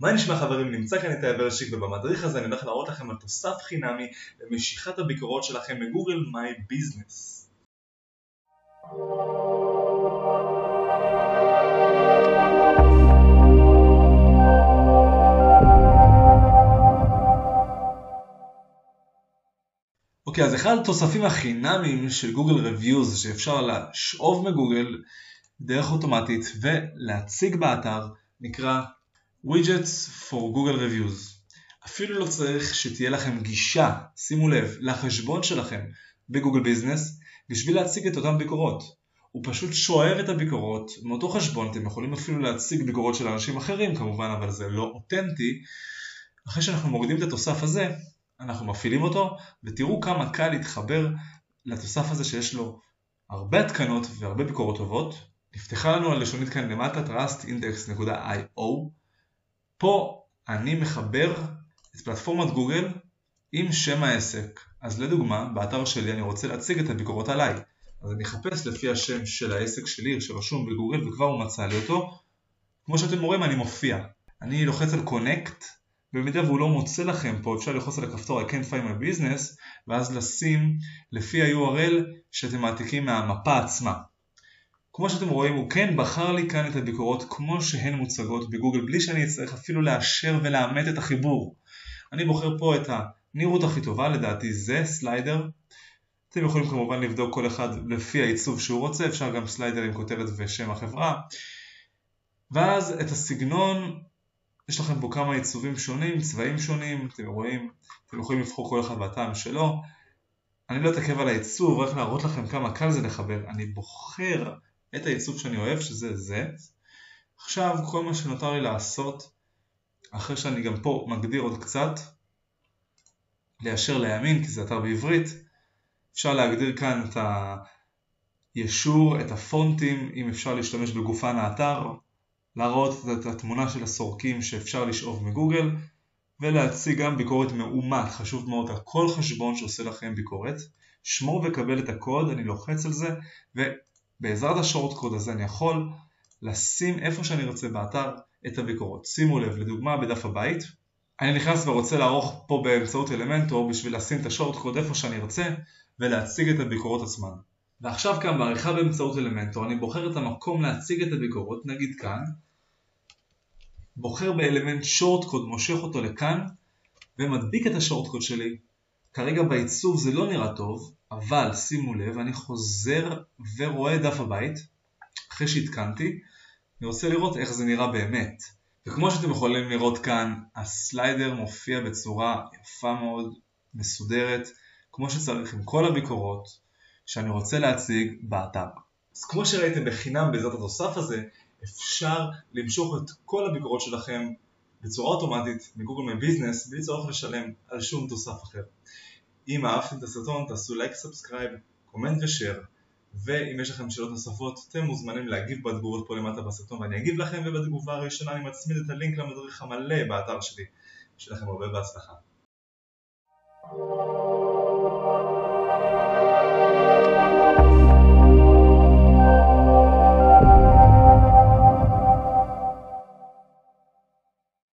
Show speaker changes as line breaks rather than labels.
מה נשמע חברים? נמצא כאן איתי ורצ'יק ובמדריך הזה אני הולך להראות לכם על תוסף חינמי למשיכת הביקורות שלכם מ Google My Business. אוקיי, אז אחד התוספים החינמיים של Google Reviews שאפשר לשאוב מגוגל דרך אוטומטית ולהציג באתר נקרא Widgets for Google Reviews. אפילו לא צריך שתהיה לכם גישה, שימו לב, לחשבון שלכם בגוגל ביזנס בשביל להציג את אותן ביקורות. הוא פשוט שואב את הביקורות מאותו חשבון, אתם יכולים אפילו להציג ביקורות של אנשים אחרים כמובן, אבל זה לא אותנטי. אחרי שאנחנו מורידים את התוסף הזה, אנחנו מפעילים אותו, ותראו כמה קל להתחבר לתוסף הזה שיש לו הרבה התקנות והרבה ביקורות טובות. נפתחה לנו הלשונית כאן למטה trustindex.io פה אני מחבר את פלטפורמת גוגל עם שם העסק. אז לדוגמה, באתר שלי אני רוצה להציג את הביקורות עליי. אז אני אחפש לפי השם של העסק שלי שרשום בגוגל וכבר הוא מצא לי אותו. כמו שאתם רואים אני מופיע. אני לוחץ על קונקט במידה והוא לא מוצא לכם פה אפשר ללחוץ על הכפתור I can't find my business ואז לשים לפי ה-URL שאתם מעתיקים מהמפה עצמה. כמו שאתם רואים הוא כן בחר לי כאן את הביקורות כמו שהן מוצגות בגוגל בלי שאני אצטרך אפילו לאשר ולאמת את החיבור. אני בוחר פה את הנראות הכי טובה לדעתי זה סליידר. אתם יכולים כמובן לבדוק כל אחד לפי העיצוב שהוא רוצה אפשר גם סליידר עם כותרת ושם החברה. ואז את הסגנון יש לכם פה כמה עיצובים שונים, צבעים שונים, אתם רואים, אתם יכולים לבחור כל אחד בטעם שלו. אני לא אתעכב על העיצוב, רק להראות לכם כמה קל זה לחבר. אני בוחר את העיצוב שאני אוהב, שזה זה. עכשיו כל מה שנותר לי לעשות, אחרי שאני גם פה מגדיר עוד קצת, ליישר לימין, כי זה אתר בעברית, אפשר להגדיר כאן את הישור, את הפונטים, אם אפשר להשתמש בגופן האתר, להראות את התמונה של הסורקים שאפשר לשאוב מגוגל ולהציג גם ביקורת מאומת, חשוב מאוד על כל חשבון שעושה לכם ביקורת. שמור וקבל את הקוד, אני לוחץ על זה ובעזרת השורט קוד הזה אני יכול לשים איפה שאני רוצה באתר את הביקורות. שימו לב, לדוגמה בדף הבית, אני נכנס ורוצה לערוך פה באמצעות אלמנטור בשביל לשים את השורט קוד איפה שאני ארצה ולהציג את הביקורות עצמן. ועכשיו כאן בעריכה באמצעות אלמנטור אני בוחר את המקום להציג את הביקורות, נגיד כאן, בוחר באלמנט שורטקוד, מושך אותו לכאן ומדביק את השורטקוד שלי. כרגע בעיצוב זה לא נראה טוב, אבל שימו לב, אני חוזר ורואה דף הבית, אחרי שהתקנתי, אני רוצה לראות איך זה נראה באמת. וכמו שאתם יכולים לראות כאן, הסליידר מופיע בצורה יפה מאוד, מסודרת, כמו שצריך עם כל הביקורות שאני רוצה להציג באתר. אז כמו שראיתם בחינם בעזרת התוסף הזה, אפשר למשוך את כל הביקורות שלכם בצורה אוטומטית מ Google My Business בלי צורך לשלם על שום תוסף אחר. אם אהבתם את הסרטון תעשו לייק, subscribe, comment ושאר ואם יש לכם שאלות נוספות אתם מוזמנים להגיב בתגובות פה למטה בסרטון ואני אגיב לכם ובתגובה הראשונה אני מצמיד את הלינק למדריך המלא באתר שלי. שיהיה לכם הרבה בהצלחה.